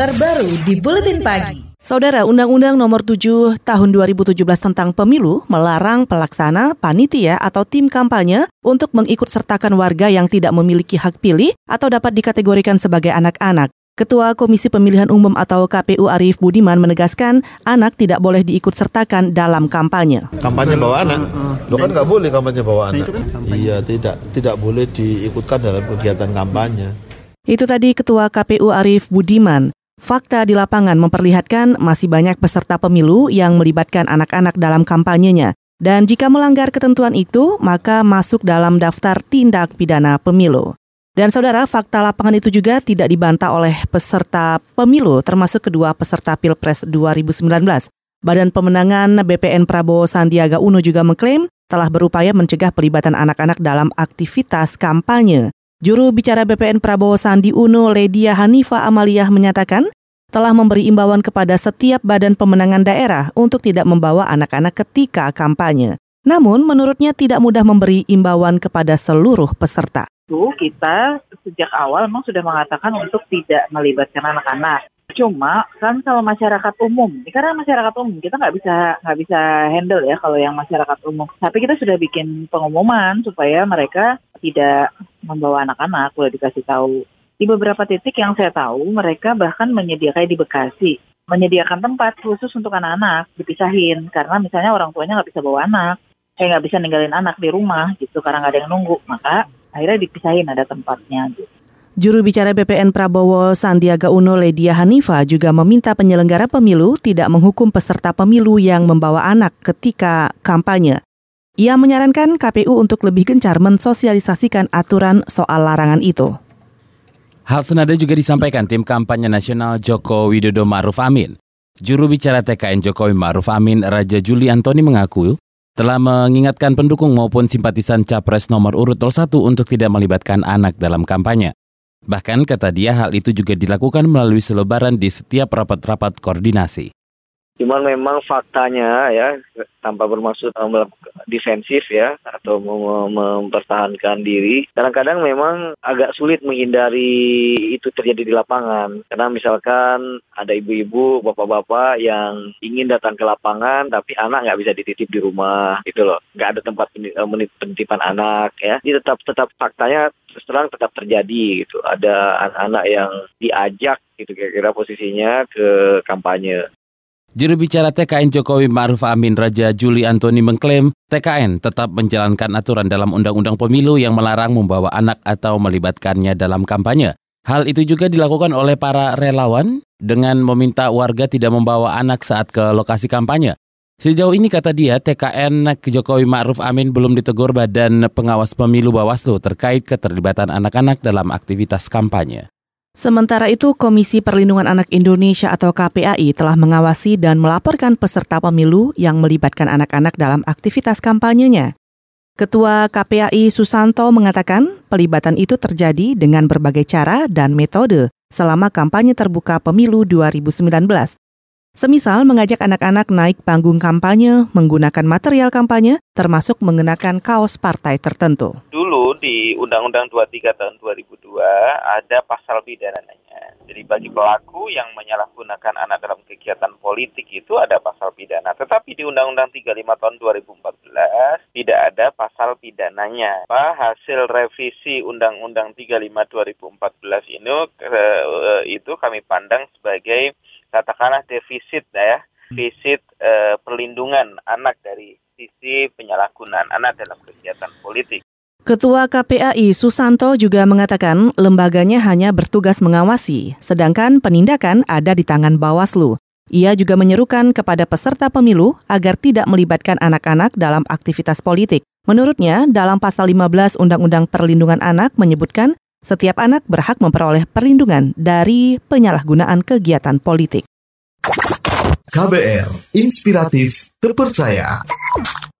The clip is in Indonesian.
terbaru di Buletin Pagi. Saudara, Undang-Undang Nomor 7 Tahun 2017 tentang Pemilu melarang pelaksana, panitia, atau tim kampanye untuk mengikut sertakan warga yang tidak memiliki hak pilih atau dapat dikategorikan sebagai anak-anak. Ketua Komisi Pemilihan Umum atau KPU Arief Budiman menegaskan anak tidak boleh diikut sertakan dalam kampanye. Kampanye bawa anak, lo kan nggak boleh kampanye bawa anak. Iya tidak tidak boleh diikutkan dalam kegiatan kampanye. Itu tadi Ketua KPU Arief Budiman. Fakta di lapangan memperlihatkan masih banyak peserta pemilu yang melibatkan anak-anak dalam kampanyenya. Dan jika melanggar ketentuan itu, maka masuk dalam daftar tindak pidana pemilu. Dan saudara, fakta lapangan itu juga tidak dibantah oleh peserta pemilu, termasuk kedua peserta Pilpres 2019. Badan Pemenangan BPN Prabowo Sandiaga Uno juga mengklaim telah berupaya mencegah pelibatan anak-anak dalam aktivitas kampanye. Juru bicara BPN Prabowo Sandi Uno, Ledia Hanifa Amaliah menyatakan telah memberi imbauan kepada setiap badan pemenangan daerah untuk tidak membawa anak-anak ketika kampanye. Namun, menurutnya tidak mudah memberi imbauan kepada seluruh peserta. Kita sejak awal memang sudah mengatakan untuk tidak melibatkan anak-anak. Cuma kan kalau masyarakat umum, karena masyarakat umum kita nggak bisa nggak bisa handle ya kalau yang masyarakat umum. Tapi kita sudah bikin pengumuman supaya mereka tidak membawa anak-anak, boleh dikasih tahu. Di beberapa titik yang saya tahu, mereka bahkan menyediakan di Bekasi, menyediakan tempat khusus untuk anak-anak, dipisahin. Karena misalnya orang tuanya nggak bisa bawa anak, saya nggak bisa ninggalin anak di rumah gitu, karena nggak ada yang nunggu. Maka akhirnya dipisahin ada tempatnya gitu. Juru bicara BPN Prabowo Sandiaga Uno Ledia Hanifa juga meminta penyelenggara pemilu tidak menghukum peserta pemilu yang membawa anak ketika kampanye. Ia menyarankan KPU untuk lebih gencar mensosialisasikan aturan soal larangan itu. Hal senada juga disampaikan tim kampanye nasional Joko Widodo Ma'ruf Amin. Juru bicara TKN Jokowi Ma'ruf Amin, Raja Juli Antoni mengaku telah mengingatkan pendukung maupun simpatisan Capres nomor urut 01 untuk tidak melibatkan anak dalam kampanye. Bahkan kata dia hal itu juga dilakukan melalui selebaran di setiap rapat-rapat koordinasi. Cuman memang faktanya ya tanpa bermaksud defensif ya atau mem mempertahankan diri. Kadang-kadang memang agak sulit menghindari itu terjadi di lapangan. Karena misalkan ada ibu-ibu, bapak-bapak yang ingin datang ke lapangan tapi anak nggak bisa dititip di rumah gitu loh. Nggak ada tempat penitipan anak ya. Ini tetap tetap faktanya terang tetap terjadi gitu. Ada anak-anak yang diajak gitu kira-kira posisinya ke kampanye. Juru bicara TKN Jokowi Ma'ruf Amin Raja Juli Antoni mengklaim TKN tetap menjalankan aturan dalam Undang-Undang Pemilu yang melarang membawa anak atau melibatkannya dalam kampanye. Hal itu juga dilakukan oleh para relawan dengan meminta warga tidak membawa anak saat ke lokasi kampanye. Sejauh ini kata dia, TKN Jokowi Ma'ruf Amin belum ditegur Badan Pengawas Pemilu Bawaslu terkait keterlibatan anak-anak dalam aktivitas kampanye. Sementara itu, Komisi Perlindungan Anak Indonesia atau KPAI telah mengawasi dan melaporkan peserta pemilu yang melibatkan anak-anak dalam aktivitas kampanyenya. Ketua KPAI Susanto mengatakan pelibatan itu terjadi dengan berbagai cara dan metode selama kampanye terbuka pemilu 2019. Semisal mengajak anak-anak naik panggung kampanye menggunakan material kampanye termasuk mengenakan kaos partai tertentu. Dulu di Undang-Undang 23 tahun 2002 ada pasal pidananya. Jadi bagi pelaku yang menyalahgunakan anak dalam kegiatan politik itu ada pasal pidana. Tetapi di Undang-Undang 35 tahun 2014 tidak ada pasal pidananya. Apa hasil revisi Undang-Undang 35 2014 ini eh, itu kami pandang sebagai katakanlah defisit ya, defisit eh, perlindungan anak dari sisi penyalahgunaan anak dalam kegiatan politik. Ketua KPAI Susanto juga mengatakan lembaganya hanya bertugas mengawasi, sedangkan penindakan ada di tangan Bawaslu. Ia juga menyerukan kepada peserta pemilu agar tidak melibatkan anak-anak dalam aktivitas politik. Menurutnya, dalam pasal 15 Undang-Undang Perlindungan Anak menyebutkan setiap anak berhak memperoleh perlindungan dari penyalahgunaan kegiatan politik. KBR, inspiratif, terpercaya.